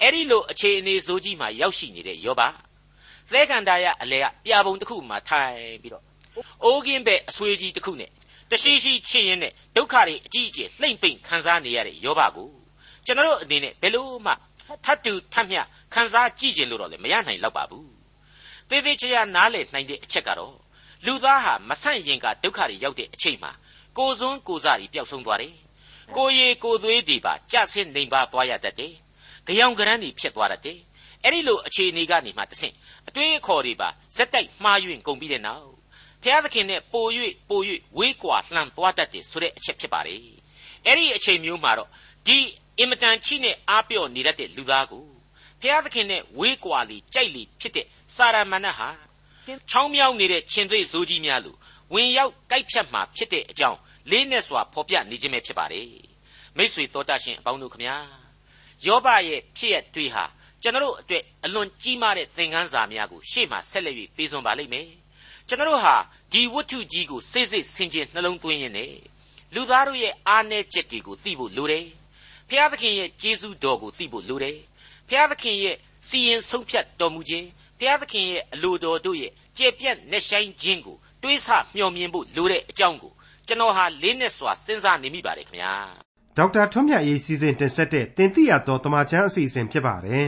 အဲ့ဒီလိုအခြေအနေဆိုးကြီးမှရောက်ရှိနေတဲ့ယောဘ သဲကန်တာရအလဲကပြာပုံတစ်ခုမှထိုင်ပြီးတော့အိုးကင်းပဲအဆွေးကြီးတစ်ခုနဲ့တရှိရှိချစ်ရင်နဲ့ဒုက္ခတွေအကြီးအကျယ်လှိမ့်ပိန်ခံစားနေရတဲ့ယောဘကိုကျွန်တော်တို့အနေနဲ့ဘယ်လို့မှထပ်တူထပ်မျှခံစားကြည့်ခြင်းလို့တော့လည်းမရနိုင်တော့ပါဘူးသေသေးချာချာနားလည်နိုင်တဲ့အချက်ကတော့လူသားဟာမဆန့်ရင်ကဒုက္ခတွေရောက်တဲ့အချိန်မှာကိုစွန်းကိုစားတွေပျောက်ဆုံးသွားတယ်ကိုရီကိုသွေးတွေပါကြဆင်းနေပါသွားရတတ်တယ်ကြောင်ကရန်းတွေဖြစ်သွားတတ်တယ်အဲ့ဒီလိုအခြေအနေကနေမှတဆင့် အတွေးအခေါ်တွေပါဇက်တိုက်မှားယွင်းကုန်ပြီးတဲ့နောက်ဖျားသခင်နဲ့ပို၍ပို၍ဝေးကွာလှမ်းသွားတတ်တယ်ဆိုတဲ့အချက်ဖြစ်ပါလေအဲ့ဒီအချိန်မျိုးမှာတော့ဒီအင်မတန်ချိနဲ့အားပြော့နေတတ်တဲ့လူသားကိုဖျားသခင်နဲ့ဝေးကွာလီကြိုက်လီဖြစ်တဲ့စာရမဏတ်ဟာချောင်းမြောင်းနေတဲ့ရှင်သွေးဇိုးကြီးများလိုဝင်ရောက်တိုက်ဖြတ်မှာဖြစ်တဲ့အကြောင်းလေးနဲ့စွာဖော်ပြနေခြင်းပဲဖြစ်ပါတယ်မိษွေတော်တတ်ရှင်အပေါင်းတို့ခမညာယောဘရဲ့ဖြစ်ရတွေဟာ ကျွန်တော်တို့အတွက်အလွန်ကြီးမားတဲ့သင်ခန်းစာများကိုရှေ့မှာဆက်လက်၍ပေးစွန်ပါလိမ့်မယ်ကျွန်တော်တို့ဟာဒီဝတ္ထုကြီးကိုစိတ်စိတ်ဆင်ခြင်နှလုံးသွင်းရင်းနဲ့လူသားတို့ရဲ့အားနည်းချက်တွေကိုသိဖို့လိုတယ်ဖျားသခင်ရဲ့ကျေးဇူးတော်ကိုသိဖို့လိုတယ်ဖျားသခင်ရဲ့စီရင်ဆုံးဖြတ်တော်မူခြင်းဖျားသခင်ရဲ့အလိုတော်တို့ရဲ့ကျေပြန့်နှဆိုင်ခြင်းကိုတွေးဆမျှော်မြင်ဖို့လိုတဲ့အကြောင်းကိုကျွန်တော်ဟာလေးနဲ့စွာစဉ်းစားနေမိပါတယ်ခင်ဗျာဒေါက်တာထွန်းမြတ်ရေးစီစဉ်တင်ဆက်တဲ့တင်ပြရတော်တမချန်းအစီအစဉ်ဖြစ်ပါတယ်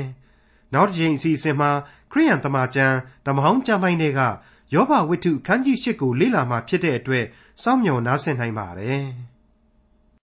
နောက်တစ်ချိန်အစီအစဉ်မှာခရိယန်တမချန်းဓမ္မဟောင်းကျမ်းပိုင်းတွေကယောဘဝိတ္ထုခန်းကြီး၈ကိုလေ့လာမှဖြစ်တဲ့အတွက်စောင့်မျှော်နားဆင်နိုင်ပါတယ်။